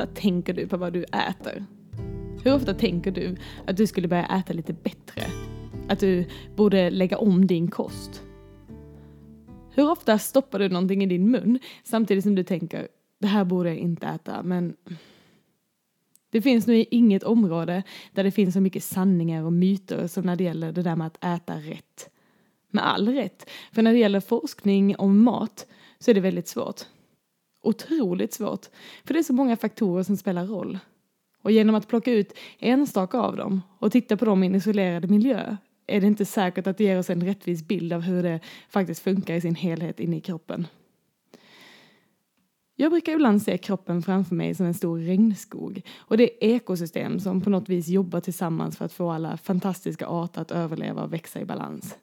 ofta tänker du på vad du äter? Hur ofta tänker du att du skulle börja äta lite bättre? Att du borde lägga om din kost? Hur ofta stoppar du någonting i din mun samtidigt som du tänker det här borde jag inte äta men det finns nog inget område där det finns så mycket sanningar och myter som när det gäller det där med att äta rätt. Med all rätt, för när det gäller forskning om mat så är det väldigt svårt. Otroligt svårt, för det är så många faktorer som spelar roll. Och genom att plocka ut enstaka av dem och titta på dem i en isolerad miljö är det inte säkert att det ger oss en rättvis bild av hur det faktiskt funkar i sin helhet inne i kroppen. Jag brukar ibland se kroppen framför mig som en stor regnskog och det är ekosystem som på något vis jobbar tillsammans för att få alla fantastiska arter att överleva och växa i balans.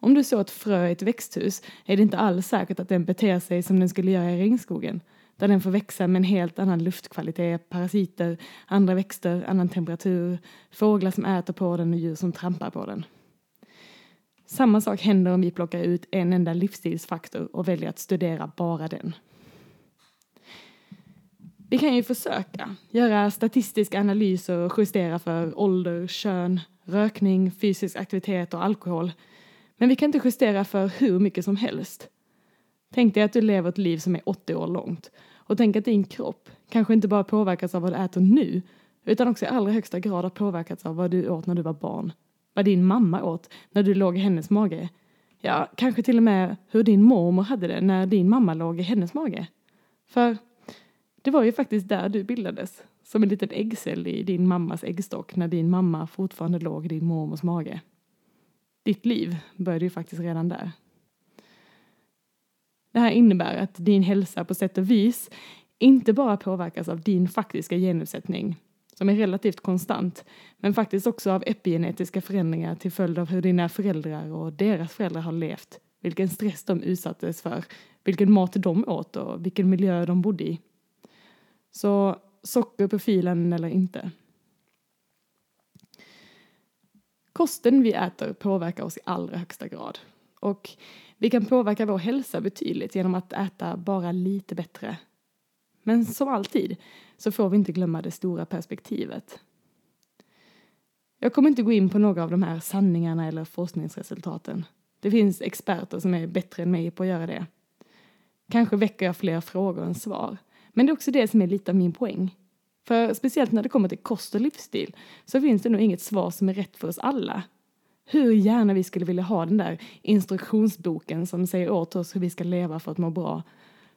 Om du så ett frö i ett växthus är det inte alls säkert att den beter sig som den skulle göra i regnskogen där den får växa med en helt annan luftkvalitet, parasiter, andra växter, annan temperatur, fåglar som äter på den och djur som trampar på den. Samma sak händer om vi plockar ut en enda livsstilsfaktor och väljer att studera bara den. Vi kan ju försöka göra statistiska analyser och justera för ålder, kön, rökning, fysisk aktivitet och alkohol. Men vi kan inte justera för hur mycket som helst. Tänk dig att du lever ett liv som är 80 år långt och tänk att din kropp kanske inte bara påverkas av vad du äter nu utan också i allra högsta grad har påverkats av vad du åt när du var barn. Vad din mamma åt när du låg i hennes mage. Ja, kanske till och med hur din mormor hade det när din mamma låg i hennes mage. För det var ju faktiskt där du bildades, som en liten äggcell i din mammas äggstock när din mamma fortfarande låg i din mormors mage. Ditt liv började ju faktiskt redan där. Det här innebär att din hälsa på sätt och vis inte bara påverkas av din faktiska genuppsättning, som är relativt konstant, men faktiskt också av epigenetiska förändringar till följd av hur dina föräldrar och deras föräldrar har levt, vilken stress de utsattes för, vilken mat de åt och vilken miljö de bodde i. Så socker på filen eller inte. Kosten vi äter påverkar oss i allra högsta grad. Och vi kan påverka vår hälsa betydligt genom att äta bara lite bättre. Men som alltid så får vi inte glömma det stora perspektivet. Jag kommer inte gå in på några av de här sanningarna eller forskningsresultaten. Det finns experter som är bättre än mig på att göra det. Kanske väcker jag fler frågor än svar. Men det är också det som är lite av min poäng. För speciellt när det kommer till kost och livsstil så finns det nog inget svar som är rätt för oss alla. Hur gärna vi skulle vilja ha den där instruktionsboken som säger åt oss hur vi ska leva för att må bra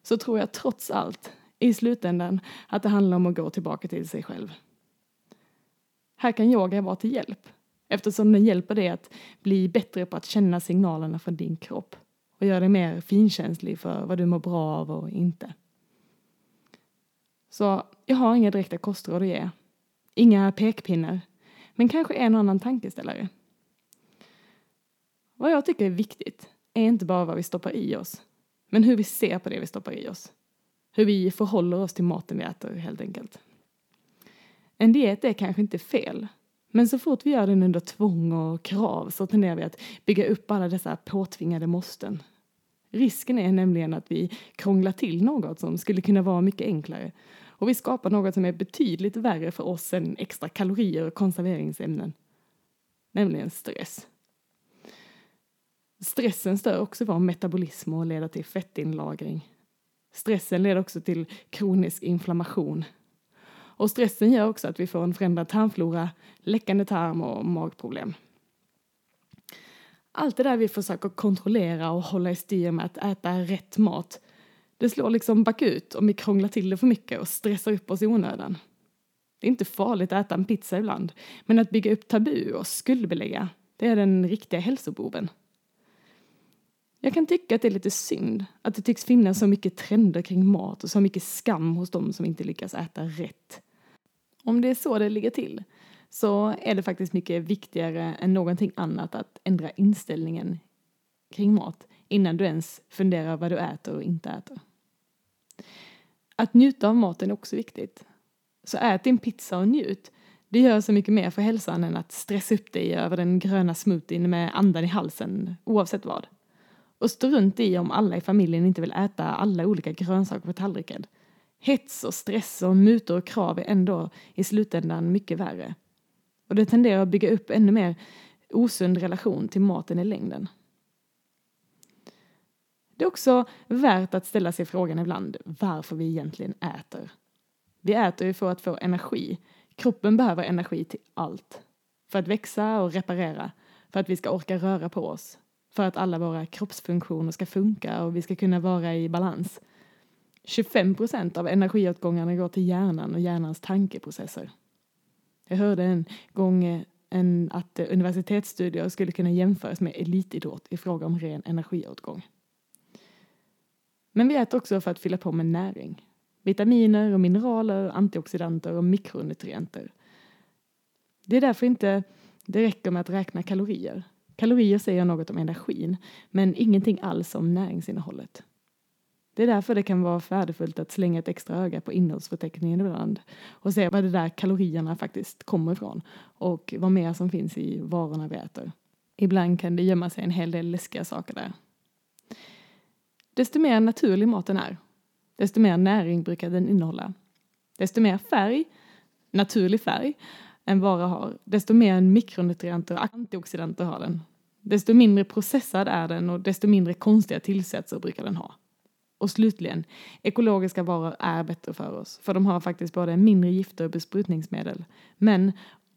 så tror jag trots allt i slutändan att det handlar om att gå tillbaka till sig själv. Här kan yoga vara till hjälp eftersom den hjälper dig att bli bättre på att känna signalerna från din kropp och göra dig mer finkänslig för vad du mår bra av och inte. Så jag har inga direkta kostråd att ge. Inga pekpinnar. Men kanske en och annan tankeställare. Vad jag tycker är viktigt är inte bara vad vi stoppar i oss, men hur vi ser på det vi stoppar i oss. Hur vi förhåller oss till maten vi äter helt enkelt. En diet är kanske inte fel, men så fort vi gör den under tvång och krav så tenderar vi att bygga upp alla dessa påtvingade måsten. Risken är nämligen att vi krånglar till något som skulle kunna vara mycket enklare och vi skapar något som är betydligt värre för oss än extra kalorier och konserveringsämnen. Nämligen stress. Stressen stör också vår metabolism och leder till fettinlagring. Stressen leder också till kronisk inflammation. Och stressen gör också att vi får en förändrad tarmflora, läckande tarm och magproblem. Allt det där vi försöker kontrollera och hålla i styr med att äta rätt mat det slår liksom bakut om vi krånglar till det för mycket och stressar upp oss i onödan. Det är inte farligt att äta en pizza ibland, men att bygga upp tabu och skuldbelägga, det är den riktiga hälsoboven. Jag kan tycka att det är lite synd att det tycks finnas så mycket trender kring mat och så mycket skam hos dem som inte lyckas äta rätt. Om det är så det ligger till så är det faktiskt mycket viktigare än någonting annat att ändra inställningen kring mat innan du ens funderar vad du äter och inte äter. Att njuta av maten är också viktigt. Så ät din pizza och njut. Det gör så mycket mer för hälsan än att stressa upp dig över den gröna smoothien med andan i halsen, oavsett vad. Och stå runt i om alla i familjen inte vill äta alla olika grönsaker på tallriken. Hets och stress och mutor och krav är ändå i slutändan mycket värre. Och det tenderar att bygga upp ännu mer osund relation till maten i längden. Det är också värt att ställa sig frågan ibland varför vi egentligen äter. Vi äter ju för att få energi. Kroppen behöver energi till allt. För att växa och reparera, för att vi ska orka röra på oss, för att alla våra kroppsfunktioner ska funka och vi ska kunna vara i balans. 25 procent av energiåtgångarna går till hjärnan och hjärnans tankeprocesser. Jag hörde en gång eh, en, att eh, universitetsstudier skulle kunna jämföras med elitidrott i fråga om ren energiåtgång. Men vi äter också för att fylla på med näring. Vitaminer och mineraler, antioxidanter och mikronutrienter. Det är därför inte det räcker med att räkna kalorier. Kalorier säger något om energin, men ingenting alls om näringsinnehållet. Det är därför det kan vara värdefullt att slänga ett extra öga på innehållsförteckningen ibland och se var de där kalorierna faktiskt kommer ifrån och vad mer som finns i varorna vi äter. Ibland kan det gömma sig en hel del läskiga saker där. Desto mer naturlig maten är, desto mer näring brukar den innehålla. Desto mer färg, naturlig färg, en vara har, desto mer mikronutrienter och antioxidanter har den. Desto mindre processad är den och desto mindre konstiga tillsatser brukar den ha. Och slutligen, ekologiska varor är bättre för oss, för de har faktiskt både mindre gifter och besprutningsmedel, men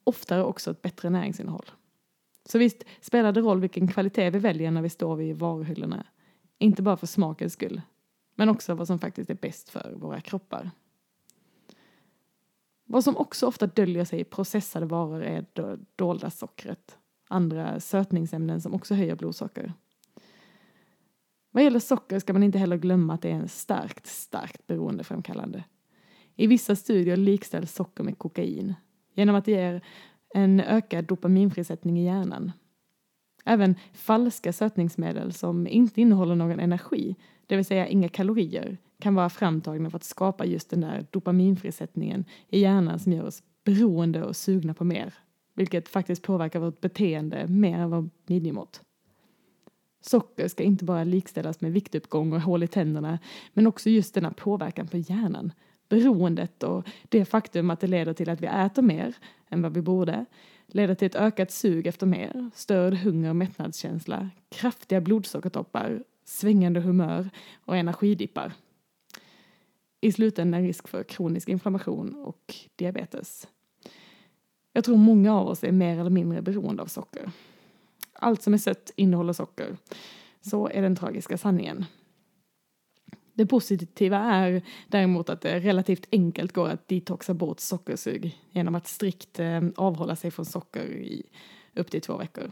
oftare också ett bättre näringsinnehåll. Så visst spelar det roll vilken kvalitet vi väljer när vi står vid varuhyllorna. Inte bara för smakens skull, men också vad som faktiskt är bäst för våra kroppar. Vad som också ofta döljer sig i processade varor är det dolda sockret, andra sötningsämnen som också höjer blodsocker. Vad gäller socker ska man inte heller glömma att det är en starkt, starkt beroendeframkallande. I vissa studier likställs socker med kokain genom att det ger en ökad dopaminfrisättning i hjärnan. Även falska sötningsmedel som inte innehåller någon energi, det vill säga inga kalorier, kan vara framtagna för att skapa just den där dopaminfrisättningen i hjärnan som gör oss beroende och sugna på mer, vilket faktiskt påverkar vårt beteende mer än vår midjemått. Socker ska inte bara likställas med viktuppgång och hål i tänderna, men också just denna påverkan på hjärnan. Beroendet och det faktum att det leder till att vi äter mer än vad vi borde, leder till ett ökat sug efter mer, störd hunger och mättnadskänsla, kraftiga blodsockertoppar, svängande humör och energidippar. I slutändan risk för kronisk inflammation och diabetes. Jag tror många av oss är mer eller mindre beroende av socker allt som är sött innehåller socker. Så är den tragiska sanningen. Det positiva är däremot att det relativt enkelt går att detoxa bort sockersug genom att strikt eh, avhålla sig från socker i upp till två veckor.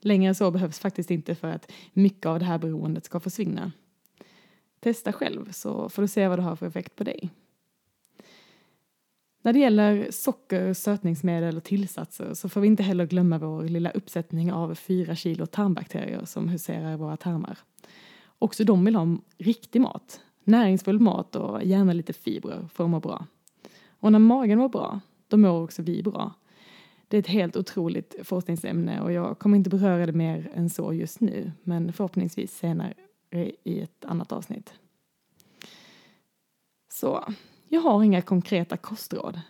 Längre så behövs faktiskt inte för att mycket av det här beroendet ska försvinna. Testa själv så får du se vad det har för effekt på dig. När det gäller socker, sötningsmedel och tillsatser så får vi inte heller glömma vår lilla uppsättning av fyra kilo tarmbakterier som huserar i våra tarmar. Också de vill ha riktig mat, näringsfull mat och gärna lite fibrer för att må bra. Och när magen mår bra, då mår också vi bra. Det är ett helt otroligt forskningsämne och jag kommer inte beröra det mer än så just nu, men förhoppningsvis senare i ett annat avsnitt. Så jag har inga konkreta kostråd.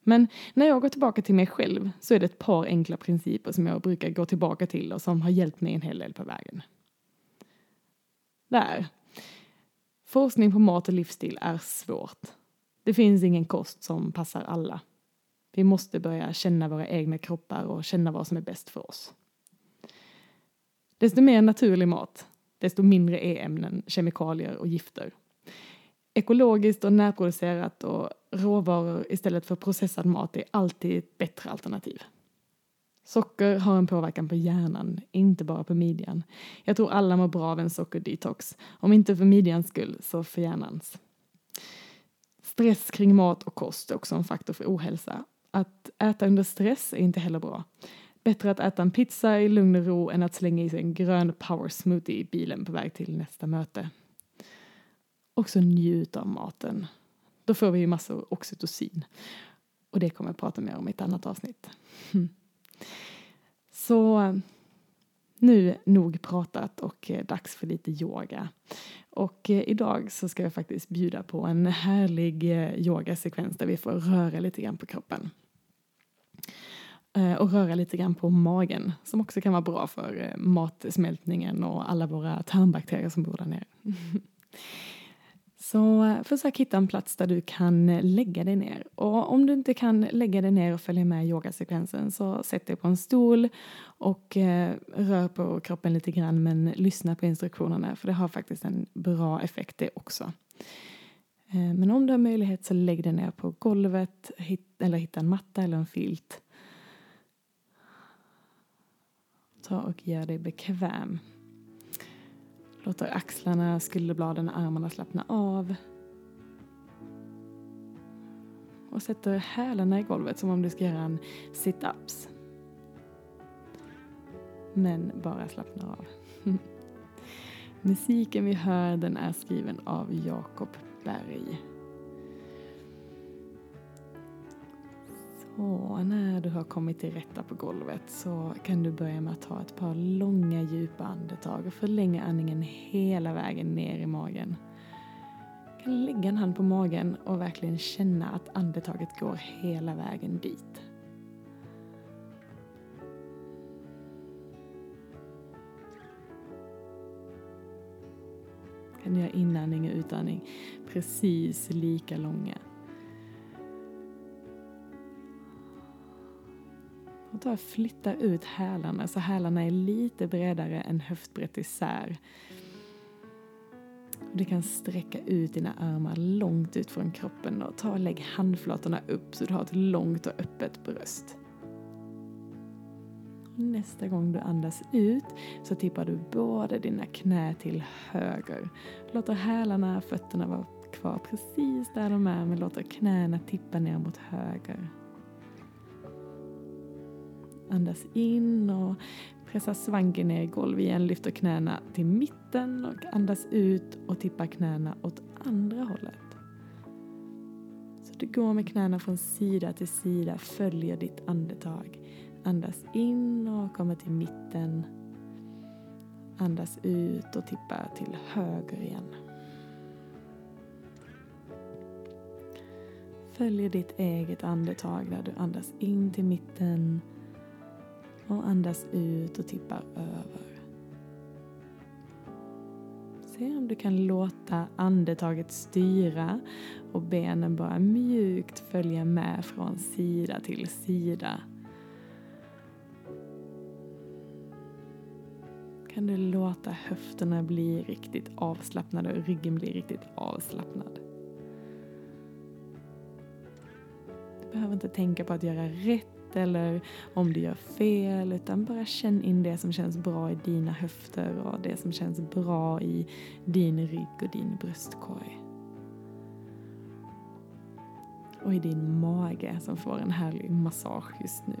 Men när jag går tillbaka till mig själv så är det ett par enkla principer som jag brukar gå tillbaka till och som har hjälpt mig en hel del på vägen. Där. Forskning på mat och livsstil är svårt. Det finns ingen kost som passar alla. Vi måste börja känna våra egna kroppar och känna vad som är bäst för oss. Desto mer naturlig mat, desto mindre e-ämnen, kemikalier och gifter ekologiskt och närproducerat och råvaror istället för processad mat är alltid ett bättre alternativ. Socker har en påverkan på hjärnan, inte bara på midjan. Jag tror alla mår bra av en sockerdetox, om inte för midjans skull så för hjärnans. Stress kring mat och kost är också en faktor för ohälsa. Att äta under stress är inte heller bra. Bättre att äta en pizza i lugn och ro än att slänga i sig en grön power smoothie i bilen på väg till nästa möte och så njut av maten. Då får vi ju massor oxytocin. Och det kommer jag prata mer om i ett annat avsnitt. Så nu nog pratat och eh, dags för lite yoga. Och eh, idag så ska jag faktiskt bjuda på en härlig eh, yogasekvens där vi får röra lite grann på kroppen. Och röra lite grann på magen som också kan vara bra för matsmältningen och alla våra tarmbakterier som bor där nere. Så eh, försök hitta en plats där du kan eh, lägga dig ner. Och om du inte kan lägga dig ner och följa med yogasekvensen så sätt dig på en stol och eh, rör på kroppen lite grann men lyssna på instruktionerna för det har faktiskt en bra effekt det också. Eh, men om du har möjlighet så lägg dig ner på golvet eller hitta en matta eller en filt. Ta och gör dig bekväm. Låter axlarna, skulderbladen och armarna slappna av. Och sätter hälarna i golvet som om du ska göra en sit-ups. Men bara slappna av. Musiken vi hör den är skriven av Jakob Berg. Och när du har kommit till rätta på golvet så kan du börja med att ta ett par långa djupa andetag och förlänga andningen hela vägen ner i magen. Du kan lägga en hand på magen och verkligen känna att andetaget går hela vägen dit. Kan du göra inandning och utandning precis lika långa. Och ta och flytta ut hälarna så hälarna är lite bredare än höftbrett isär. Du kan sträcka ut dina armar långt ut från kroppen och ta och lägg handflatorna upp så du har ett långt och öppet bröst. Nästa gång du andas ut så tippar du båda dina knä till höger. Låter hälarna, fötterna vara kvar precis där de är men låter knäna tippa ner mot höger. Andas in och pressa svanken ner i golvet igen. Lyfter knäna till mitten och andas ut och tippar knäna åt andra hållet. Så du går med knäna från sida till sida, följer ditt andetag. Andas in och kommer till mitten. Andas ut och tippar till höger igen. Följer ditt eget andetag där du andas in till mitten och andas ut och tippar över. Se om du kan låta andetaget styra och benen bara mjukt följa med från sida till sida. Kan du låta höfterna bli riktigt avslappnade och ryggen bli riktigt avslappnad. Du behöver inte tänka på att göra rätt eller om du gör fel utan bara känn in det som känns bra i dina höfter och det som känns bra i din rygg och din bröstkorg. Och i din mage som får en härlig massage just nu.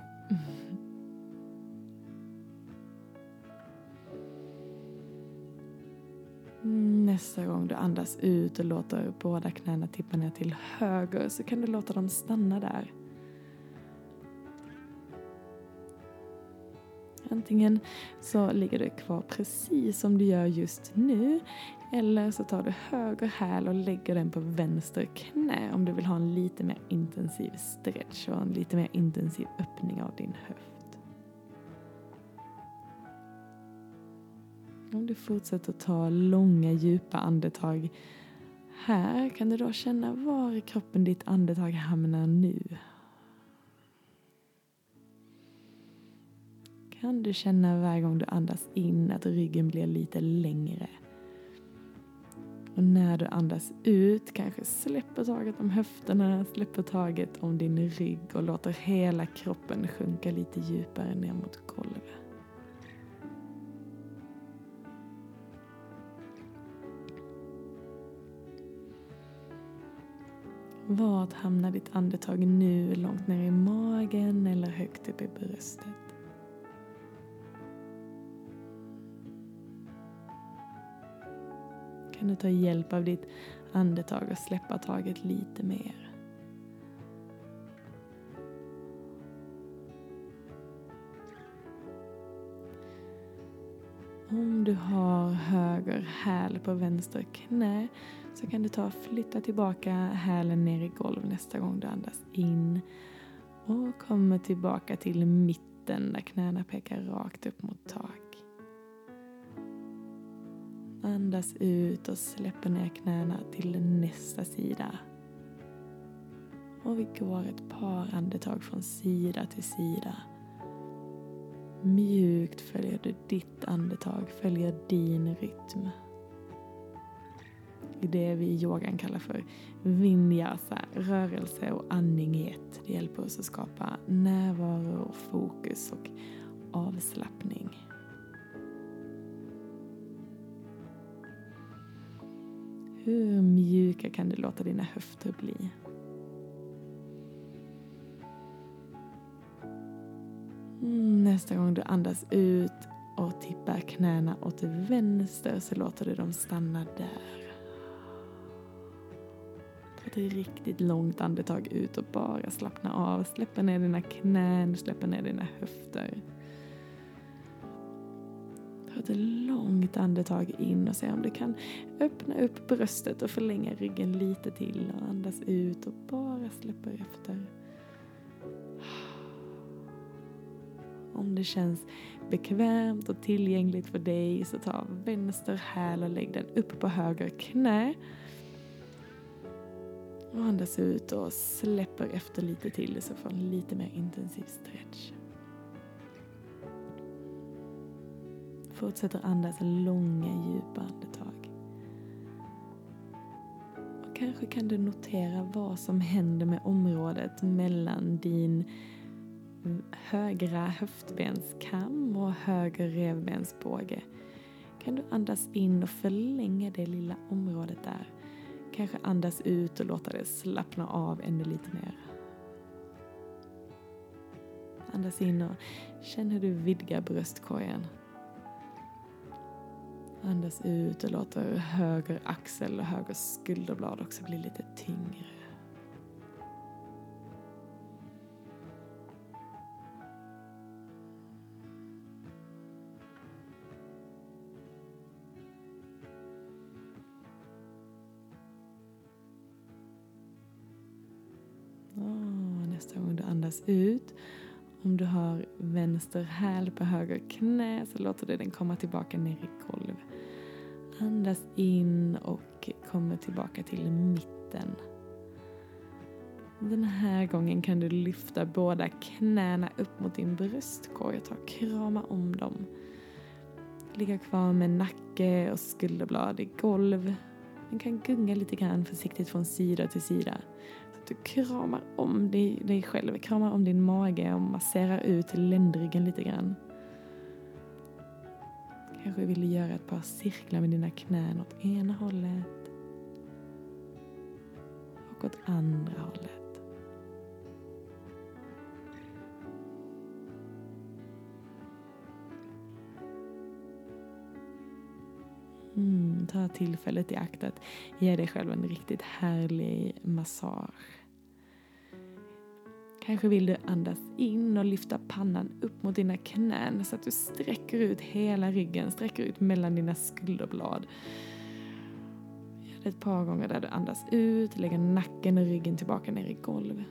Mm, nästa gång du andas ut och låter båda knäna tippa ner till höger så kan du låta dem stanna där. Antingen så ligger du kvar precis som du gör just nu eller så tar du höger häl och lägger den på vänster knä om du vill ha en lite mer intensiv stretch och en lite mer intensiv öppning av din höft. Om du fortsätter ta långa djupa andetag här kan du då känna var i kroppen ditt andetag hamnar nu. Kan du känna varje gång du andas in att ryggen blir lite längre. Och när du andas ut kanske släpper taget om höfterna, släpper taget om din rygg och låter hela kroppen sjunka lite djupare ner mot golvet. Vart hamnar ditt andetag nu? Långt ner i magen eller högt upp i bröstet? Kan du ta hjälp av ditt andetag och släppa taget lite mer. Om du har höger häl på vänster knä så kan du ta och flytta tillbaka hälen ner i golv nästa gång du andas in och kommer tillbaka till mitten där knäna pekar rakt upp mot tak. Andas ut och släpper ner knäna till nästa sida. Och vi går ett par andetag från sida till sida. Mjukt följer du ditt andetag, följer din rytm. I det vi i yogan kallar för vinyasa, rörelse och andning i ett. Det hjälper oss att skapa närvaro, fokus och avslappning. Hur mjuka kan du låta dina höfter bli? Mm, nästa gång du andas ut och tippar knäna åt vänster så låter du dem stanna där. Ta ett riktigt långt andetag ut och bara slappna av. Släppa ner dina knän, släppa ner dina höfter. Ta ett långt andetag in och se om du kan öppna upp bröstet och förlänga ryggen lite till och andas ut och bara släpper efter. Om det känns bekvämt och tillgängligt för dig så ta vänster häl och lägg den upp på höger knä. Och andas ut och släpper efter lite till så får en lite mer intensiv stretch. Fortsätter andas långa djupa andetag. Och kanske kan du notera vad som händer med området mellan din högra höftbenskam och höger revbensbåge. Kan du andas in och förlänga det lilla området där. Kanske andas ut och låta det slappna av ännu lite mer. Andas in och känn hur du vidgar bröstkorgen. Andas ut och låter höger axel och höger skulderblad också bli lite tyngre. Ah, nästa gång du andas ut. Om du har vänster häl på höger knä så låter du den komma tillbaka ner i golv. Andas in och kommer tillbaka till mitten. Den här gången kan du lyfta båda knäna upp mot din bröstkorg och ta krama om dem. Ligga kvar med nacke och skulderblad i golv. Den kan gunga lite grann försiktigt från sida till sida du kramar om dig, dig själv, kramar om din mage och masserar ut ländryggen lite grann. Kanske vill du göra ett par cirklar med dina knän åt ena hållet och åt andra hållet. Ta tillfället i akt att ge dig själv en riktigt härlig massage. Kanske vill du andas in och lyfta pannan upp mot dina knän så att du sträcker ut hela ryggen, sträcker ut mellan dina skulderblad. Gör det ett par gånger där du andas ut, lägger nacken och ryggen tillbaka ner i golv.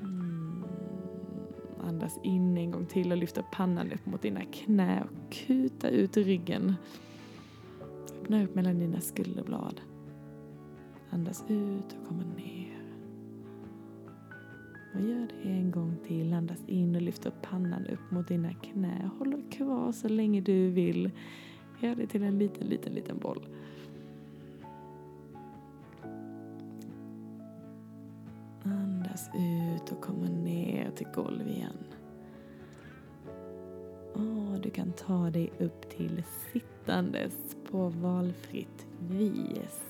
Mm. Andas in en gång till och lyfter pannan upp mot dina knä och kuta ut ryggen. Öppna upp mellan dina skulderblad. Andas ut och kommer ner. Och gör det en gång till. Andas in och lyft upp pannan upp mot dina knä. Håll kvar så länge du vill. Gör det till en liten, liten, liten boll. Andas ut och kommer ner till golv igen. Oh, du kan ta dig upp till sittandes på valfritt vis.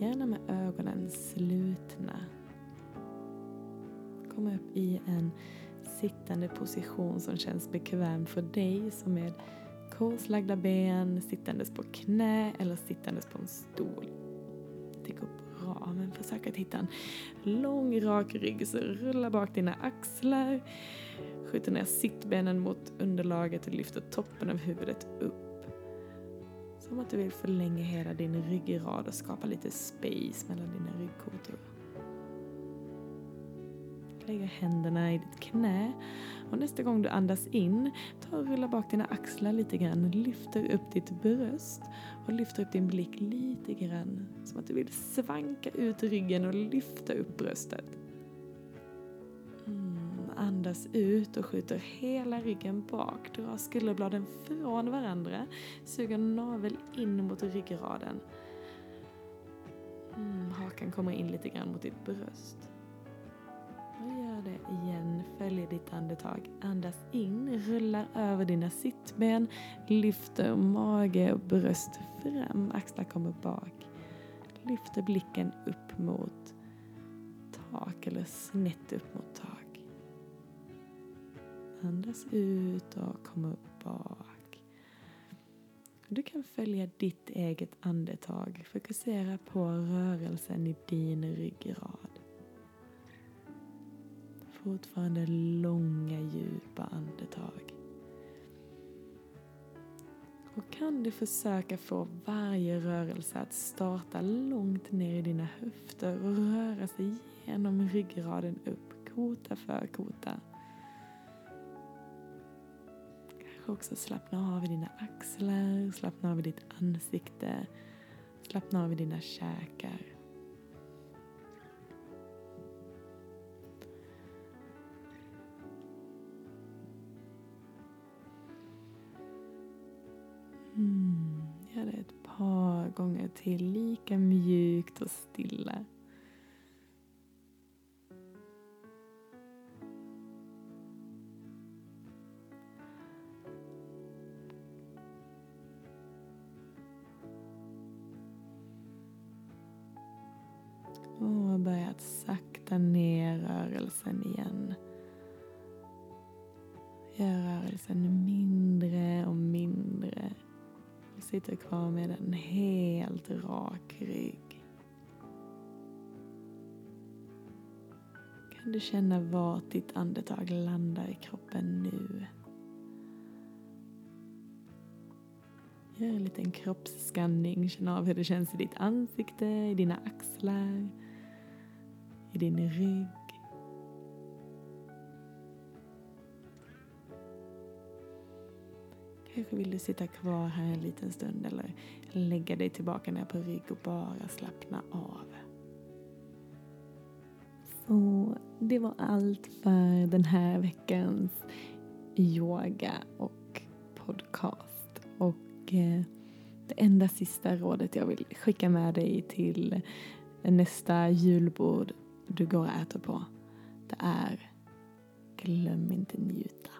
Gärna med ögonen slutna. Kom upp i en sittande position som känns bekväm för dig som med korslagda ben, sittandes på knä eller sittandes på en stol. Det upp men försök att hitta en lång rak rygg. Så rulla bak dina axlar, skjuter ner sittbenen mot underlaget och lyfter toppen av huvudet upp. Som att du vill förlänga hela din ryggrad och skapa lite space mellan dina ryggkotor lägga händerna i ditt knä och nästa gång du andas in, ta och rulla bak dina axlar lite grann, lyfter upp ditt bröst och lyfter upp din blick lite grann. Som att du vill svanka ut ryggen och lyfta upp bröstet. Mm, andas ut och skjuter hela ryggen bak. Dra skulderbladen från varandra. Suger navel in mot ryggraden. Mm, hakan kommer in lite grann mot ditt bröst. Det igen. Följ ditt andetag. Andas in, rullar över dina sittben, lyfter mage och bröst fram, axlar kommer bak. Lyfter blicken upp mot tak eller snett upp mot tak. Andas ut och kom upp bak. Du kan följa ditt eget andetag. Fokusera på rörelsen i din ryggrad. Fortfarande långa djupa andetag. Och kan du försöka få varje rörelse att starta långt ner i dina höfter och röra sig genom ryggraden upp, kota för kota. Kanske också slappna av i dina axlar, slappna av i ditt ansikte, slappna av i dina käkar. Gör det ett par gånger till, lika mjukt och stilla. Och börja att sakta ner rörelsen igen. Gör rörelsen mindre sitter kvar med en helt rak rygg. Kan du känna vart ditt andetag landar i kroppen nu? Gör en liten kroppsskanning. Känn av hur det känns i ditt ansikte, i dina axlar, i din rygg. Vill du sitta kvar här en liten stund eller lägga dig tillbaka ner på rygg och bara slappna av. Så det var allt för den här veckans yoga och podcast. Och eh, det enda sista rådet jag vill skicka med dig till nästa julbord du går och äter på. Det är glöm inte njuta.